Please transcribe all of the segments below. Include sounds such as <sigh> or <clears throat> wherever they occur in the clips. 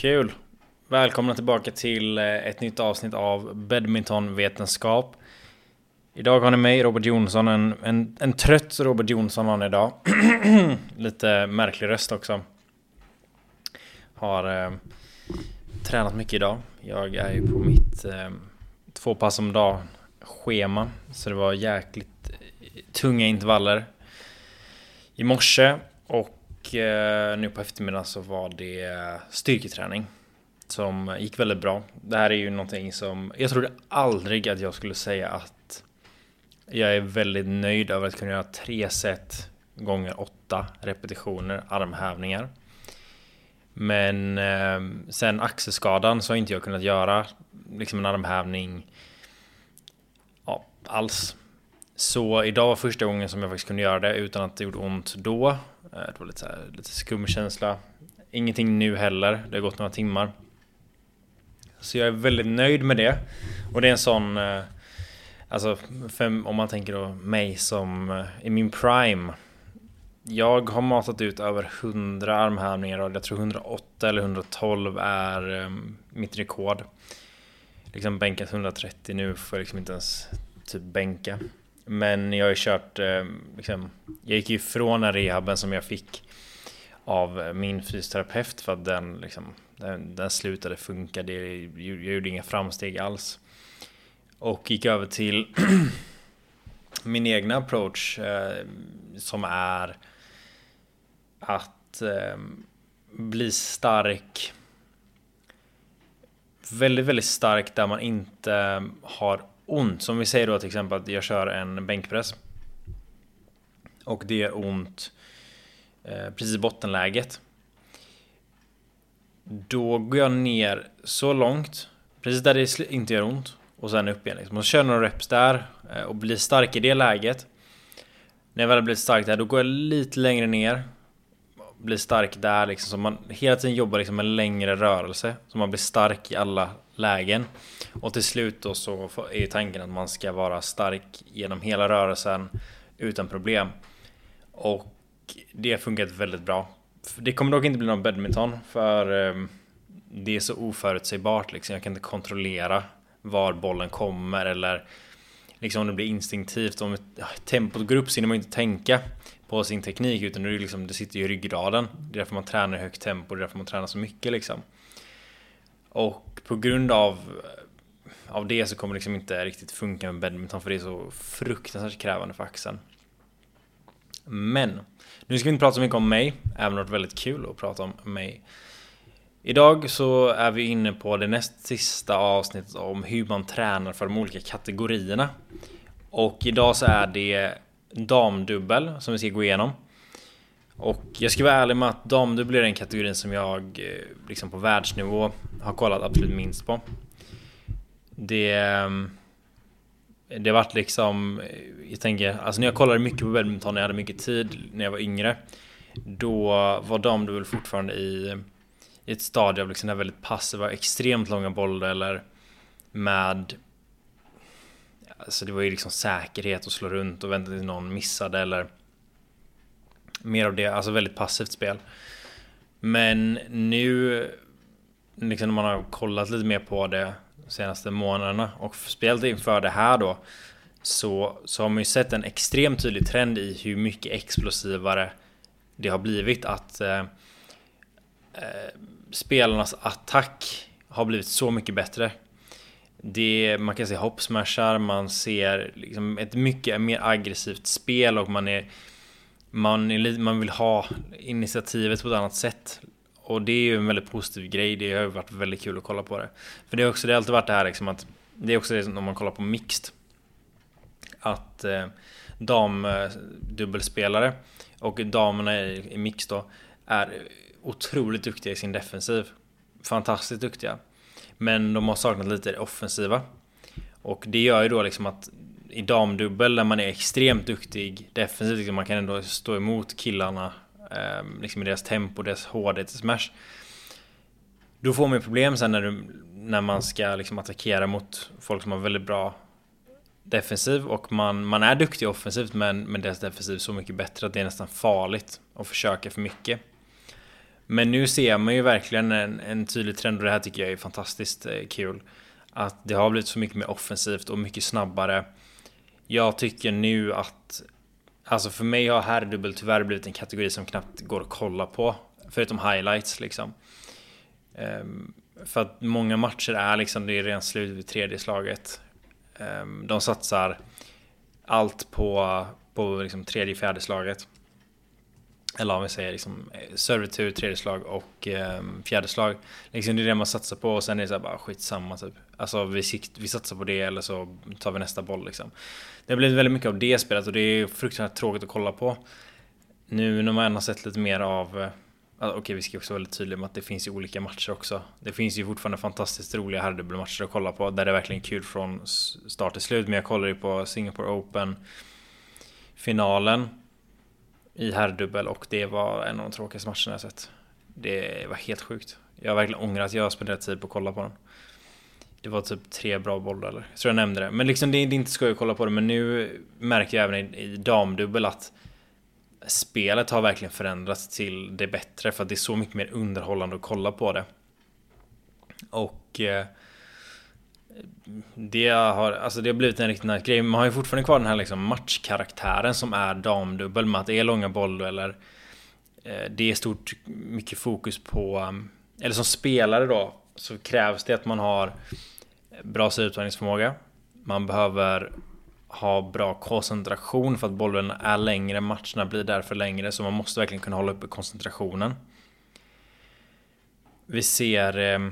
Kul! Välkomna tillbaka till eh, ett nytt avsnitt av Badmintonvetenskap. Idag har ni mig, Robert Jonsson, en, en, en trött Robert Jonsson har ni idag. <clears throat> Lite märklig röst också. Har eh, tränat mycket idag. Jag är ju på mitt eh, två pass om dag schema. Så det var jäkligt eh, tunga intervaller i morse. Och eh, nu på eftermiddagen så var det styrketräning. Som gick väldigt bra. Det här är ju någonting som jag trodde aldrig att jag skulle säga att jag är väldigt nöjd över att kunna göra tre set gånger åtta repetitioner armhävningar. Men eh, sen axelskadan så har inte jag kunnat göra liksom en armhävning ja, alls. Så idag var första gången som jag faktiskt kunde göra det utan att det gjorde ont då. Eh, det var lite, så här, lite skum känsla. Ingenting nu heller. Det har gått några timmar. Så jag är väldigt nöjd med det. Och det är en sån... Eh, alltså, för, om man tänker då mig som eh, i min prime. Jag har matat ut över 100 armhävningar och jag tror 108 eller 112 är um, mitt rekord. Liksom bänkat 130 nu får jag liksom inte ens typ bänka. Men jag har ju kört, eh, liksom, jag gick ju ifrån den rehaben som jag fick av min fysioterapeut för att den, liksom, den, den slutade funka. Det, jag gjorde inga framsteg alls. Och gick över till <clears throat> min egna approach eh, som är att eh, bli stark. Väldigt, väldigt stark där man inte har ont. Som vi säger då till exempel att jag kör en bänkpress. Och det är ont eh, precis i bottenläget. Då går jag ner så långt, precis där det inte gör ont. Och sen upp igen liksom. Och så kör några reps där eh, och blir stark i det läget. När jag väl har blivit stark där, då går jag lite längre ner. Blir stark där liksom. Så man hela tiden jobbar liksom med längre rörelse. Så man blir stark i alla lägen. Och till slut då så är tanken att man ska vara stark genom hela rörelsen utan problem. Och det har funkat väldigt bra. Det kommer dock inte bli någon badminton för ehm, det är så oförutsägbart liksom. Jag kan inte kontrollera var bollen kommer eller liksom om det blir instinktivt. Om tempot går upp så hinner man inte tänka på sin teknik utan det, liksom, det sitter ju i ryggraden. Det är därför man tränar i högt tempo, det är därför man tränar så mycket liksom. Och på grund av, av det så kommer det liksom inte riktigt funka med badminton för det är så fruktansvärt krävande för axeln. Men nu ska vi inte prata så mycket om mig, även om det varit väldigt kul att prata om mig. Idag så är vi inne på det näst sista avsnittet om hur man tränar för de olika kategorierna. Och idag så är det damdubbel som vi ska gå igenom. Och jag ska vara ärlig med att damdubbel är den kategorin som jag eh, liksom på världsnivå har kollat absolut minst på. Det... Eh, det har varit liksom... Eh, jag tänker, alltså när jag kollade mycket på badminton när jag hade mycket tid när jag var yngre. Då var damdubbel fortfarande i i ett stadie av liksom den här väldigt passiva, extremt långa bollar eller med Alltså det var ju liksom säkerhet att slå runt och vänta tills någon missade eller Mer av det, alltså väldigt passivt spel Men nu Liksom när man har kollat lite mer på det de senaste månaderna och speciellt inför det här då så, så har man ju sett en extremt tydlig trend i hur mycket explosivare det har blivit att eh, eh spelarnas attack har blivit så mycket bättre. Det, man kan se hoppsmashar, man ser liksom ett mycket mer aggressivt spel och man är man, är, man vill ha initiativet på ett annat sätt. Och det är ju en väldigt positiv grej. Det har varit väldigt kul att kolla på det. För det har också det har alltid varit det här liksom att det är också det om man kollar på mixed. Att eh, damdubbelspelare eh, och damerna i, i mix då är otroligt duktiga i sin defensiv. Fantastiskt duktiga. Men de har saknat lite det offensiva. Och det gör ju då liksom att i damdubbel där man är extremt duktig defensivt, liksom man kan ändå stå emot killarna eh, liksom i deras tempo, deras hårdhet i smash. Då får man ju problem sen när, du, när man ska liksom attackera mot folk som har väldigt bra defensiv och man, man är duktig offensivt men, men deras defensiv är så mycket bättre att det är nästan farligt att försöka för mycket. Men nu ser man ju verkligen en, en tydlig trend och det här tycker jag är fantastiskt eh, kul. Att det har blivit så mycket mer offensivt och mycket snabbare. Jag tycker nu att Alltså för mig har herrdubbel tyvärr blivit en kategori som knappt går att kolla på. Förutom highlights liksom. Um, för att många matcher är liksom, det är redan slut vid tredje slaget. Um, de satsar allt på, på liksom tredje, fjärde slaget. Eller om vi säger liksom eh, servitur, tredje slag och ehm, um, fjärde slag. Liksom det är det man satsar på och sen är det så här bara skitsamma typ. Alltså vi, vi satsar på det eller så tar vi nästa boll liksom. Det har blivit väldigt mycket av det spelet och det är fruktansvärt tråkigt att kolla på. Nu när man har sett lite mer av eh, ah, Okej, okay, vi ska också vara väldigt tydliga med att det finns ju olika matcher också. Det finns ju fortfarande fantastiskt roliga herrdubbelmatcher att kolla på där det är verkligen kul från start till slut. Men jag kollar ju på Singapore Open finalen i herrdubbel och det var en av de tråkigaste matcherna jag sett. Det var helt sjukt. Jag har verkligen ångrat att jag spenderat tid på att kolla på den. Det var typ tre bra bollar. Jag tror jag nämnde det. Men liksom det är inte skoj att kolla på det. Men nu märker jag även i, i damdubbel att spelet har verkligen förändrats till det bättre. För att det är så mycket mer underhållande att kolla på det. Och eh, det har, alltså det har blivit en riktigt nice grej. Man har ju fortfarande kvar den här liksom matchkaraktären som är damdubbel med att det är långa bolldueller. Eh, det är stort mycket fokus på, um, eller som spelare då, så krävs det att man har bra uttagningsförmåga. Man behöver ha bra koncentration för att bollen är längre, matcherna blir därför längre, så man måste verkligen kunna hålla uppe koncentrationen. Vi ser eh,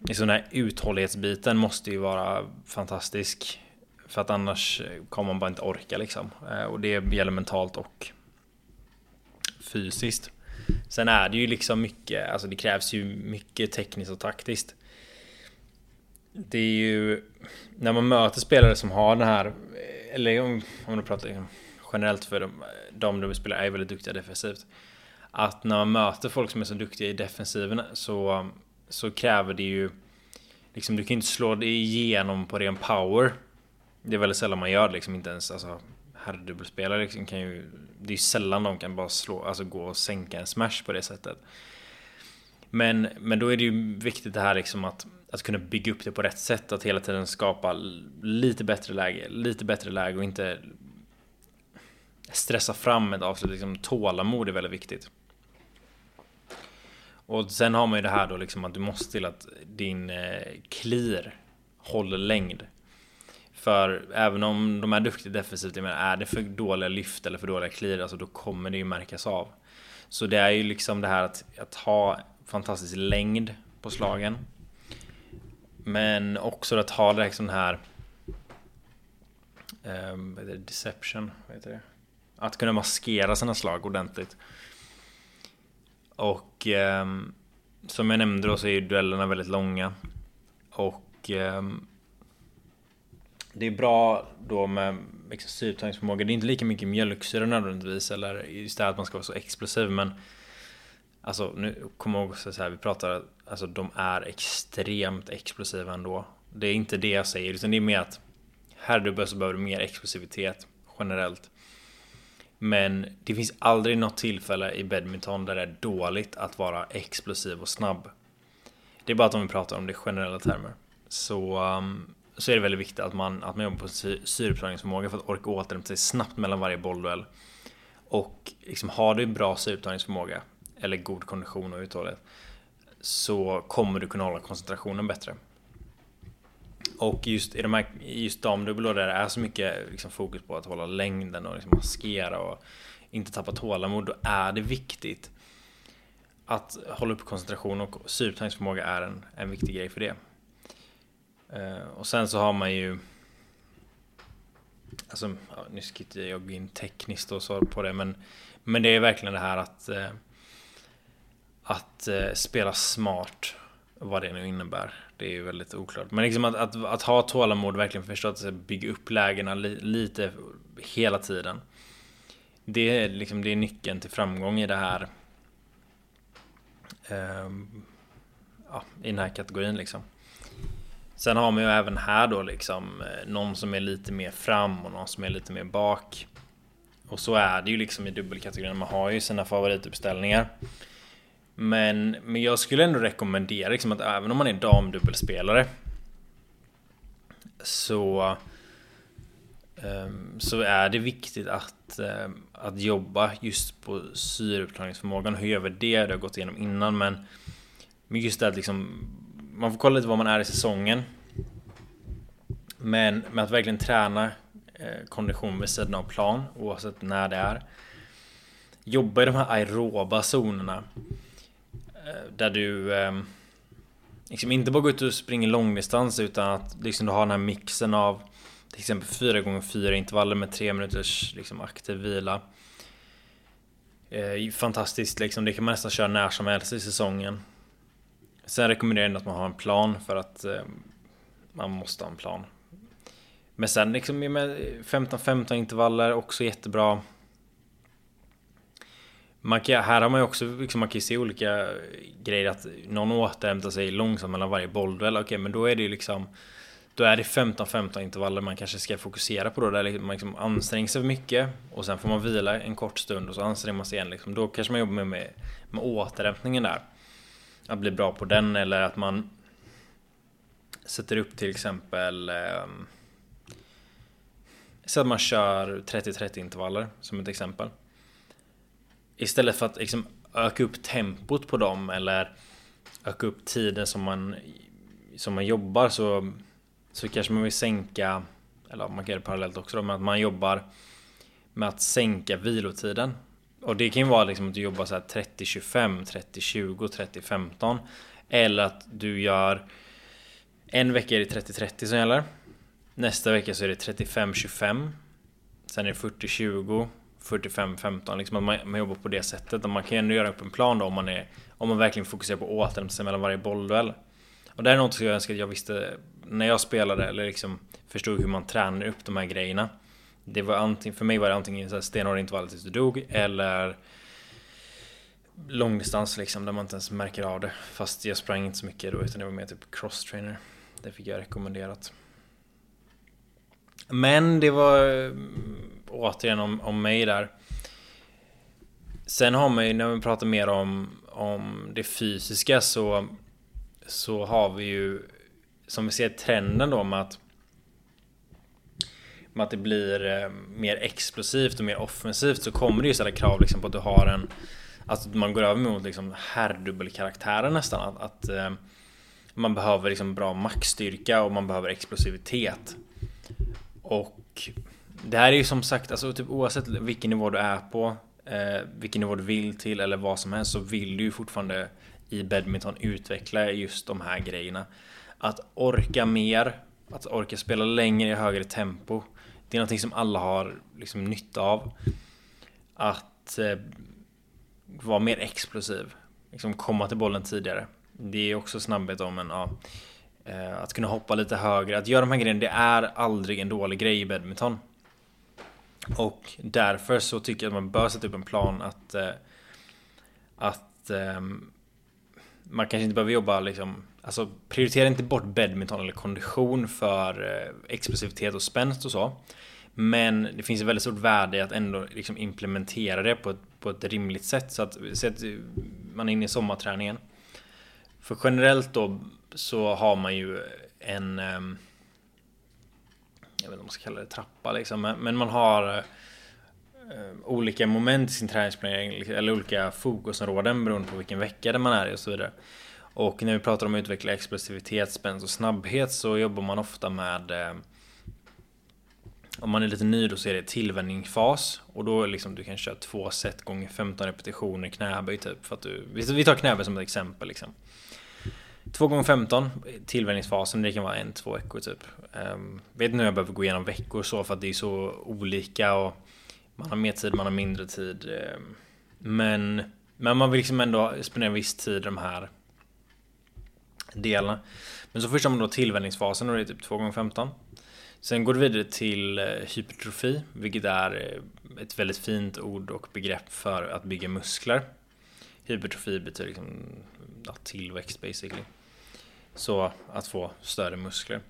liksom den här uthållighetsbiten måste ju vara fantastisk. För att annars kommer man bara inte orka liksom. Eh, och det gäller mentalt och fysiskt. Sen är det ju liksom mycket, alltså det krävs ju mycket tekniskt och taktiskt. Det är ju när man möter spelare som har den här, eller om, om du pratar liksom generellt för dem, de spelar är väldigt duktiga defensivt. Att när man möter folk som är så duktiga i defensiven så, så kräver det ju Liksom du kan inte slå det igenom på ren power. Det är väldigt sällan man gör det liksom, inte ens alltså herrdubbelspelare liksom kan ju... Det är ju sällan de kan bara slå, alltså gå och sänka en smash på det sättet. Men, men då är det ju viktigt det här liksom att, att kunna bygga upp det på rätt sätt. Att hela tiden skapa lite bättre läge, lite bättre läge och inte stressa fram ett avslut. Liksom, tålamod är väldigt viktigt. Och sen har man ju det här då liksom att du måste till att din eh, clear håller längd. För även om de är duktiga defensivt, men är det för dåliga lyft eller för dåliga clear, alltså då kommer det ju märkas av. Så det är ju liksom det här att, att ha fantastisk längd på slagen. Men också att ha det liksom här um, vad heter det? Deception, vad heter det? Att kunna maskera sina slag ordentligt. Och eh, som jag nämnde då så är ju duellerna väldigt långa. Och eh, det är bra då med liksom syretagningsförmåga. Det är inte lika mycket mjölksyra nödvändigtvis eller just det här att man ska vara så explosiv men Alltså nu kommer jag ihåg så här, vi pratar Alltså de är extremt explosiva ändå. Det är inte det jag säger utan det är mer att Herrdubbel så behöver du mer explosivitet generellt. Men det finns aldrig något tillfälle i badminton där det är dåligt att vara explosiv och snabb. Det är bara att om vi pratar om det i generella termer. Så um, så är det väldigt viktigt att man, att man jobbar på syreupptagningsförmåga för att orka återhämta sig snabbt mellan varje bollduell. Och liksom, har du bra syreupptagningsförmåga eller god kondition och uthållighet så kommer du kunna hålla koncentrationen bättre. Och just i de här, just damdubbel där det är så mycket liksom, fokus på att hålla längden och liksom maskera och inte tappa tålamod, då är det viktigt att hålla upp koncentration och syreupptagningsförmåga är en, en viktig grej för det. Eh, och sen så har man ju Alltså, ja, nu ska inte jag gå in tekniskt och så på det men Men det är verkligen det här att eh, Att eh, spela smart Vad det nu innebär det är ju väldigt oklart Men liksom att, att, att ha tålamod verkligen förstå att bygga upp lägena li, lite Hela tiden Det är liksom det är nyckeln till framgång i det här ehm, Ja, i den här kategorin liksom Sen har man ju även här då liksom eh, någon som är lite mer fram och någon som är lite mer bak. Och så är det ju liksom i dubbelkategorin. Man har ju sina favorituppställningar. Men, men jag skulle ändå rekommendera liksom att även om man är damdubbelspelare så ehm, så är det viktigt att, eh, att jobba just på syreupptagningsförmågan. Hur gör vi det? Det har gått igenom innan men just det att liksom man får kolla lite var man är i säsongen. Men med att verkligen träna eh, kondition vid sidan av plan oavsett när det är. Jobba i de här aeroba zonerna. Eh, där du ehm, liksom inte bara går ut och springer långdistans utan att liksom du har den här mixen av till exempel 4 gånger 4 intervaller med 3 minuters liksom, aktiv vila. Eh, fantastiskt liksom, det kan man nästan köra när som helst i säsongen. Sen rekommenderar jag att man har en plan för att eh, man måste ha en plan. Men sen liksom med 15-15 intervaller också jättebra. Man kan, här har man ju också, liksom, man kan se olika grejer att någon återhämtar sig långsamt mellan varje bollduell. Okej, okay, men då är det ju liksom då är det 15-15 intervaller man kanske ska fokusera på då, där liksom man liksom anstränger sig mycket och sen får man vila en kort stund och så anstränger man sig igen. Liksom. Då kanske man jobbar med, med, med återhämtningen där. Att bli bra på den eller att man sätter upp till exempel eh, så att man kör 30-30 intervaller som ett exempel. Istället för att liksom öka upp tempot på dem eller öka upp tiden som man, som man jobbar så så kanske man vill sänka, eller man kan göra det parallellt också då, men att man jobbar med att sänka vilotiden. Och det kan ju vara liksom att du jobbar så här 30-25, 30-20, 30-15. Eller att du gör en vecka är det 30-30 som gäller. Nästa vecka så är det 35-25. Sen är det 40-20, 45-15. Liksom att man, man jobbar på det sättet. Och man kan ju ändå göra upp en plan då om man, är, om man verkligen fokuserar på återhämtning mellan varje bollduell. Och det är något som jag önskar att jag visste när jag spelade eller liksom förstod hur man tränar upp de här grejerna. Det var antingen, för mig var det antingen stenhårda intervaller tills du dog eller långdistans liksom där man inte ens märker av det. Fast jag sprang inte så mycket då utan det var mer typ cross-trainer. Det fick jag rekommenderat. Men det var återigen om, om mig där. Sen har man ju när vi pratar mer om, om det fysiska så så har vi ju som vi ser trenden då med att med att det blir eh, mer explosivt och mer offensivt så kommer det ju ställa krav liksom på att du har en Alltså man går över mot liksom herrdubbelkaraktären nästan att, att eh, Man behöver liksom bra maxstyrka och man behöver explosivitet Och det här är ju som sagt alltså typ oavsett vilken nivå du är på eh, Vilken nivå du vill till eller vad som helst så vill du ju fortfarande i badminton utveckla just de här grejerna. Att orka mer, att orka spela längre i högre tempo. Det är någonting som alla har liksom nytta av. Att eh, vara mer explosiv. Liksom komma till bollen tidigare. Det är också snabbhet om en ja, eh, att kunna hoppa lite högre. Att göra de här grejerna, det är aldrig en dålig grej i badminton. Och därför så tycker jag att man bör sätta upp en plan att eh, att ehm, man kanske inte behöver jobba liksom Alltså prioritera inte bort badminton eller kondition för eh, explosivitet och spänst och så. Men det finns ett väldigt stort värde i att ändå liksom implementera det på ett, på ett rimligt sätt. Så att, så att eh, man är inne i sommarträningen. För generellt då så har man ju en... Ehm, jag vet inte om man ska kalla det trappa liksom. Men man har eh, olika moment i sin träningsplanering. Liksom, eller olika fokusområden beroende på vilken vecka man är i och så vidare. Och när vi pratar om att utveckla explosivitet, spänst och snabbhet så jobbar man ofta med eh, om man är lite ny då så är det tillvänjningsfas och då liksom du kan köra två set gånger 15 repetitioner knäböj typ för att du Vi tar knäböj som ett exempel liksom 2 gånger 15 tillvänjningsfasen det kan vara en, två veckor typ um, Vet inte hur jag behöver gå igenom veckor så för att det är så olika och Man har mer tid, man har mindre tid um, Men Men man vill liksom ändå spendera viss tid i de här delarna. Men så först har man då tillvänjningsfasen och det är typ 2 gånger 15 Sen går det vidare till eh, hypertrofi, vilket är eh, ett väldigt fint ord och begrepp för att bygga muskler. Hypertrofi betyder liksom ja, tillväxt basically. Så att få större muskler.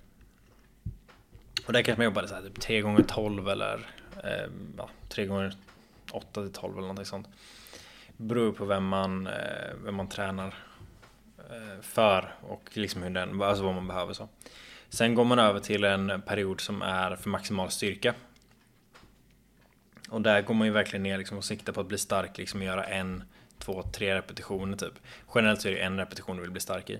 Och där kanske man jobbar så här, typ 3 gånger 12 eller eh, ja, 3 gånger 8 till 12 eller någonting sånt. beror på vem man, eh, vem man tränar eh, för och liksom hur den, alltså vad man behöver så. Sen går man över till en period som är för maximal styrka. Och där går man ju verkligen ner liksom och siktar på att bli stark, liksom göra en, två, tre repetitioner typ. Generellt så är det en repetition du vill bli stark i.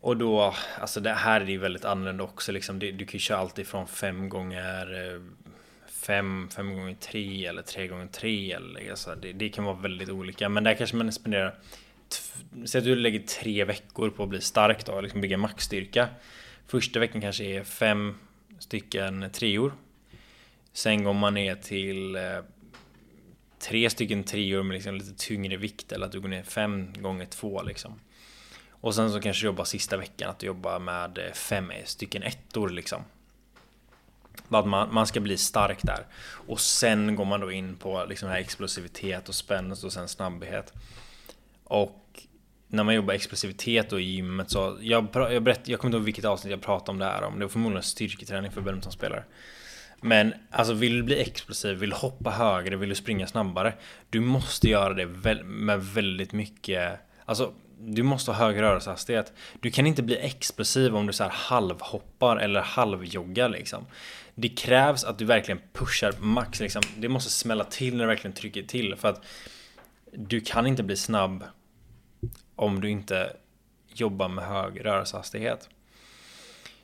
Och då, alltså det här är ju väldigt annorlunda också liksom. Du, du kan ju köra allt ifrån 5 gånger eh, 5, 5 gånger 3 eller 3 gånger 3 eller alltså det, det, kan vara väldigt olika. Men där kanske man spenderar, säg att du lägger 3 veckor på att bli stark då, liksom bygga maxstyrka. Första veckan kanske är 5 stycken treor. Sen går man ner till eh, tre stycken treor med liksom lite tyngre vikt eller att du går ner fem gånger två liksom. Och sen så kanske jobba sista veckan att jobba med eh, fem eh, stycken ettor liksom. Att man, man ska bli stark där. Och sen går man då in på liksom här explosivitet och spänst och sen snabbhet. Och när man jobbar explosivitet och i gymmet så jag, jag, berätt, jag kommer inte ihåg vilket avsnitt jag pratade om det här om. Det var förmodligen styrketräning för badmintonspelare. Men alltså vill du bli explosiv, vill du hoppa högre, vill du springa snabbare. Du måste göra det med väldigt mycket Alltså du måste ha hög rörelsehastighet. Du kan inte bli explosiv om du så här halvhoppar eller halvjoggar liksom. Det krävs att du verkligen pushar max liksom. Det måste smälla till när du verkligen trycker till för att du kan inte bli snabb om du inte jobbar med hög rörelsehastighet.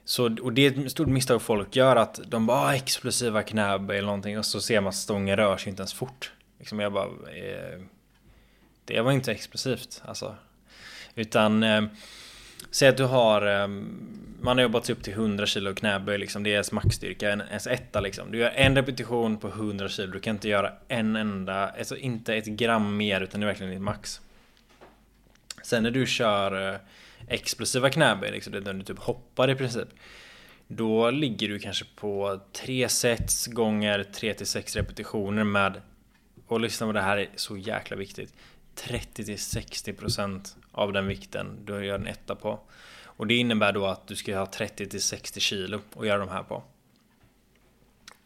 Så, och det är ett stort misstag folk gör att de bara ah, explosiva knäböj eller någonting och så ser man att stången rör sig inte ens fort. Liksom jag bara eh, Det var inte explosivt alltså. Utan eh, Säg att du har eh, Man har jobbat upp till 100 kilo knäböj liksom. Det är ens maxstyrka, ens etta liksom. Du gör en repetition på 100 kilo. Du kan inte göra en enda, alltså inte ett gram mer utan det är verkligen ditt max. Sen när du kör eh, explosiva knäböj, liksom, det där du typ hoppar i princip. Då ligger du kanske på 3 sets gånger 3 till 6 repetitioner med och lyssna på det här är så jäkla viktigt 30 till 60 procent av den vikten du gör en etta på. Och det innebär då att du ska ha 30 till 60 kilo att göra de här på.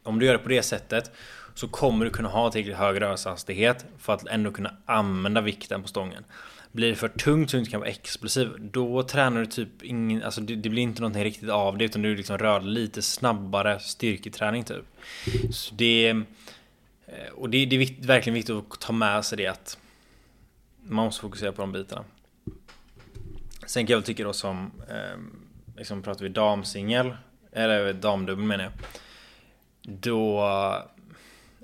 Om du gör det på det sättet så kommer du kunna ha tillräckligt hög rörelsehastighet för att ändå kunna använda vikten på stången. Blir det för tungt så du inte kan vara explosiv, då tränar du typ ingen, alltså det, det blir inte någonting riktigt av det utan du liksom rör lite snabbare styrketräning typ. Så det, eh, och det, det är verkligen viktigt att ta med sig det att man måste fokusera på de bitarna. Sen kan jag väl tycka då som, eh, liksom pratar vi damsingel, eller damdubbel menar jag. Då,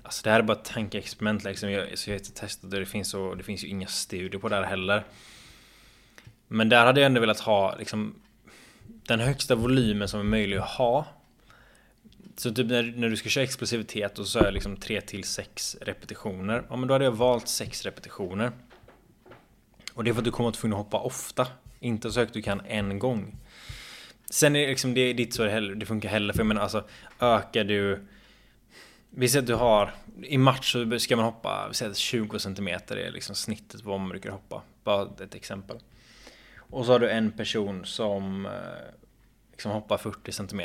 alltså det här är bara ett tankeexperiment liksom. Jag, så jag har inte testat det, det finns, så, det finns ju inga studier på det här heller. Men där hade jag ändå velat ha liksom den högsta volymen som är möjlig att ha. Så typ när, när du ska köra explosivitet och så är liksom 3 till 6 repetitioner. Ja men då hade jag valt 6 repetitioner. Och det är för att du kommer att tvungen att hoppa ofta. Inte så högt du kan en gång. Sen är det liksom, det är inte så heller, det funkar heller. För jag menar alltså, ökar du... Vi säger att du har... I match så ska man hoppa, vi säger att 20 cm är liksom snittet på vad man brukar hoppa. Bara ett exempel. Och så har du en person som eh, liksom hoppar 40 cm.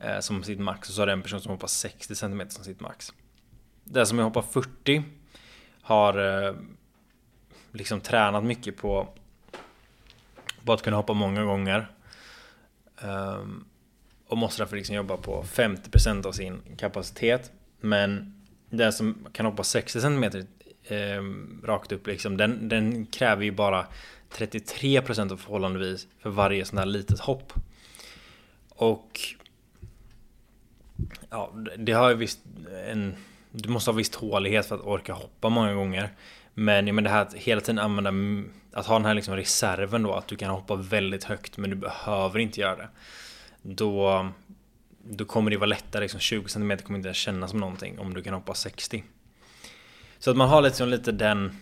Eh, som sitt max. Och så har du en person som hoppar 60 cm som sitt max. Den som hoppar 40 har eh, liksom tränat mycket på, på att kunna hoppa många gånger. Um, och måste därför liksom jobba på 50% av sin kapacitet. Men den som kan hoppa 60 cm eh, rakt upp liksom, den, den kräver ju bara 33% av förhållandevis för varje sån här litet hopp. Och ja, det har ju visst en... Du måste ha viss tålighet för att orka hoppa många gånger. Men men det här att hela tiden använda Att ha den här liksom reserven då Att du kan hoppa väldigt högt men du behöver inte göra det. Då Då kommer det vara lättare liksom 20 cm kommer inte kännas som någonting om du kan hoppa 60 Så att man har liksom lite den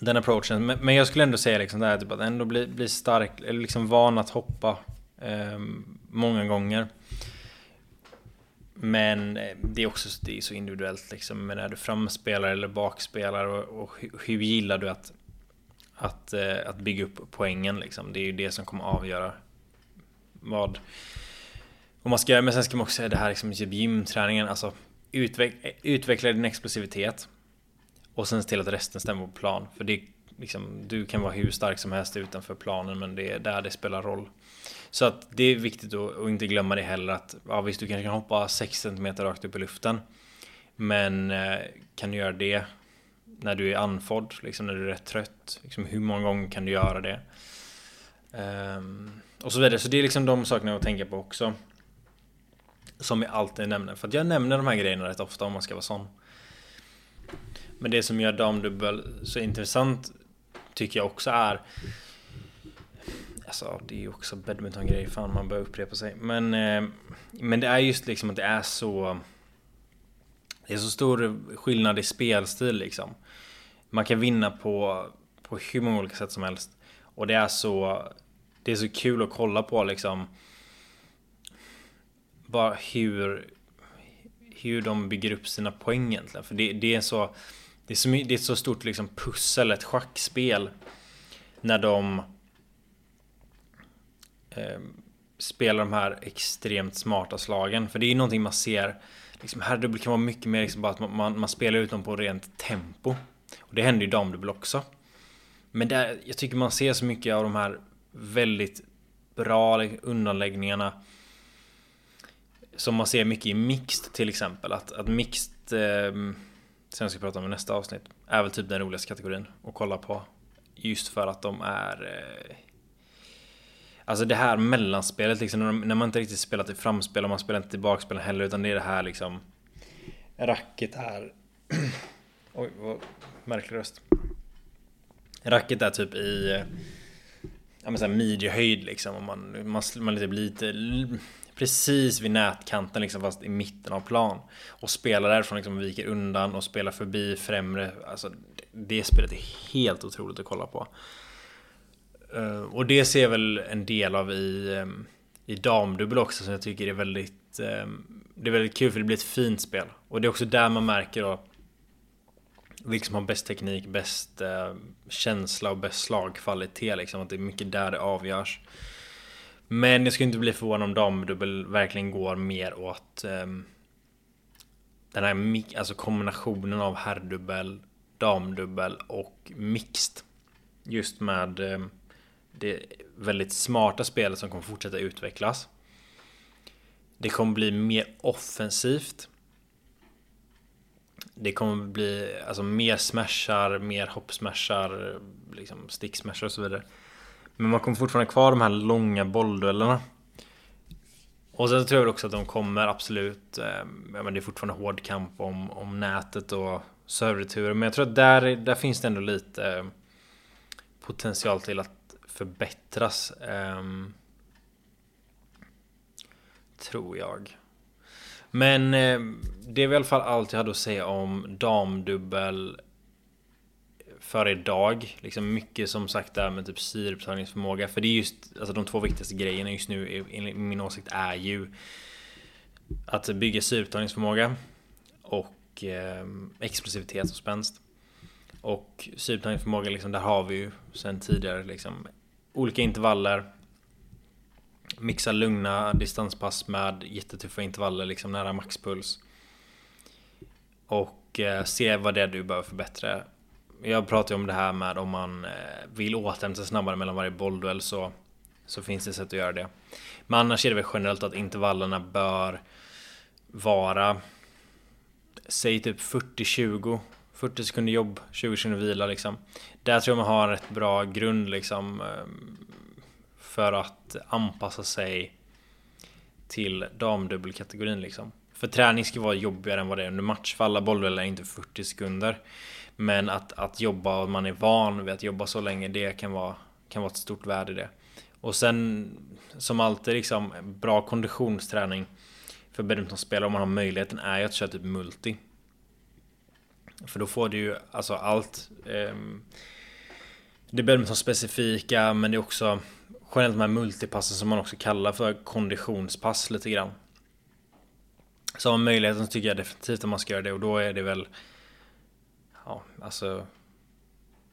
Den approachen. Men jag skulle ändå säga liksom det här typ att ändå bli, bli stark Eller liksom van att hoppa eh, Många gånger men eh, det är också det är så individuellt liksom. Men är du framspelare eller bakspelare och, och hur gillar du att, att, eh, att bygga upp poängen liksom? Det är ju det som kommer avgöra vad och man ska, men sen ska man också säga det här liksom, typ gymträningen, alltså utveck, utveckla din explosivitet. Och sen se till att resten stämmer på plan. För det liksom, du kan vara hur stark som helst utanför planen men det är där det spelar roll. Så att det är viktigt att, inte glömma det heller att ja, visst du kanske kan hoppa 6 cm rakt upp i luften. Men eh, kan du göra det när du är andfådd, liksom när du är rätt trött? Liksom, hur många gånger kan du göra det? Um, och så vidare. Så det är liksom de sakerna att tänka på också. Som jag alltid nämner. För att jag nämner de här grejerna rätt ofta om man ska vara sån. Men det som gör damdubbel så intressant tycker jag också är Alltså det är ju också badminton-grej, fan man börjar upprepa sig. Men, eh, men det är just liksom att det är så Det är så stor skillnad i spelstil liksom. Man kan vinna på, på hur många olika sätt som helst. Och det är så Det är så kul att kolla på liksom Bara hur Hur de bygger upp sina poäng egentligen. För det, det är så det är, så, det är ett så stort liksom pussel, ett schackspel. När de eh, spelar de här extremt smarta slagen. För det är ju någonting man ser. Liksom herrdubbel kan vara mycket mer liksom bara att man, man, man, spelar ut dem på rent tempo. Och det händer ju damdubbel också. Men där, jag tycker man ser så mycket av de här väldigt bra liksom, undanläggningarna. Som man ser mycket i mixed till exempel. Att, att mixed eh, Sen ska jag prata om i nästa avsnitt. Är väl typ den roligaste kategorin att kolla på. Just för att de är... Eh, alltså det här mellanspelet liksom. När man inte riktigt spelat i framspel och man spelar inte i bakspel heller. Utan det är det här liksom... Racket är... <clears throat> Oj, vad märklig röst. Racket är typ i... Ja men såhär midjehöjd liksom. Och man, man, man typ lite precis vid nätkanten liksom fast i mitten av plan. Och spelar därifrån liksom viker undan och spelar förbi främre. Alltså det spelet är helt otroligt att kolla på. Eh, och det ser jag väl en del av i, ehm, i damdubbel också som jag tycker är väldigt ehm, Det är väldigt kul för det blir ett fint spel. Och det är också där man märker då vilka som har bäst teknik, bäst ehm, känsla och bäst slagkvalitet liksom. Att det är mycket där det avgörs. Men jag skulle inte bli förvånad om damdubbel verkligen går mer åt um, den här alltså kombinationen av herrdubbel, damdubbel och mixed. Just med um, det väldigt smarta spelet som kommer fortsätta utvecklas. Det kommer bli mer offensivt. Det kommer bli alltså mer smashar, mer hoppsmashar, liksom sticksmashar och så vidare. Men man kommer fortfarande kvar de här långa bollduellerna. Och sen tror jag också att de kommer absolut, eh, men det är fortfarande hård kamp om, om nätet och serverturer. Men jag tror att där, där finns det ändå lite eh, potential till att förbättras. Um, tror jag. Men eh, det är i alla fall allt jag hade att säga om damdubbel för idag. Liksom mycket som sagt där med typ syreupptagningsförmåga. För det är just alltså de två viktigaste grejerna just nu enligt min åsikt är ju att bygga syreupptagningsförmåga och eh, explosivitet och spänst. Och syreupptagningsförmåga liksom, där har vi ju sen tidigare liksom olika intervaller. Mixa lugna distanspass med jättetuffa intervaller liksom nära maxpuls. Och eh, se vad det är du behöver förbättra jag pratar ju om det här med om man eh, vill återhämta sig snabbare mellan varje bollduell så, så finns det sätt att göra det. Men annars är det väl generellt att intervallerna bör vara Säg typ 40-20 40 sekunder jobb, 20 sekunder vila liksom. Där tror jag man har en rätt bra grund liksom ehm, För att anpassa sig Till damdubbelkategorin liksom. För träning ska vara jobbigare än vad det är under match. För alla bolldueller är inte 40 sekunder. Men att, att jobba och man är van vid att jobba så länge, det kan vara, kan vara ett stort värde i det. Och sen som alltid liksom bra konditionsträning för badmintonspelare om man har möjligheten är ju att köra typ multi. För då får du ju alltså allt. Eh, det är badminton specifika men det är också generellt de här multipassen som man också kallar för konditionspass lite grann. Så har man möjligheten så tycker jag definitivt att man ska göra det och då är det väl ja, alltså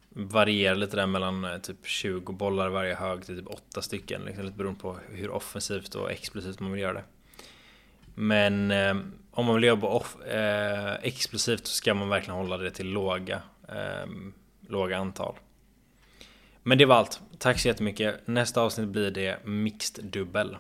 varierar lite där mellan eh, typ 20 bollar varje hög till typ 8 stycken. Liksom, lite beroende på hur offensivt och explosivt man vill göra det. Men eh, om man vill jobba off, eh, explosivt så ska man verkligen hålla det till låga, eh, låga antal. Men det var allt. Tack så jättemycket. Nästa avsnitt blir det mixed dubbel.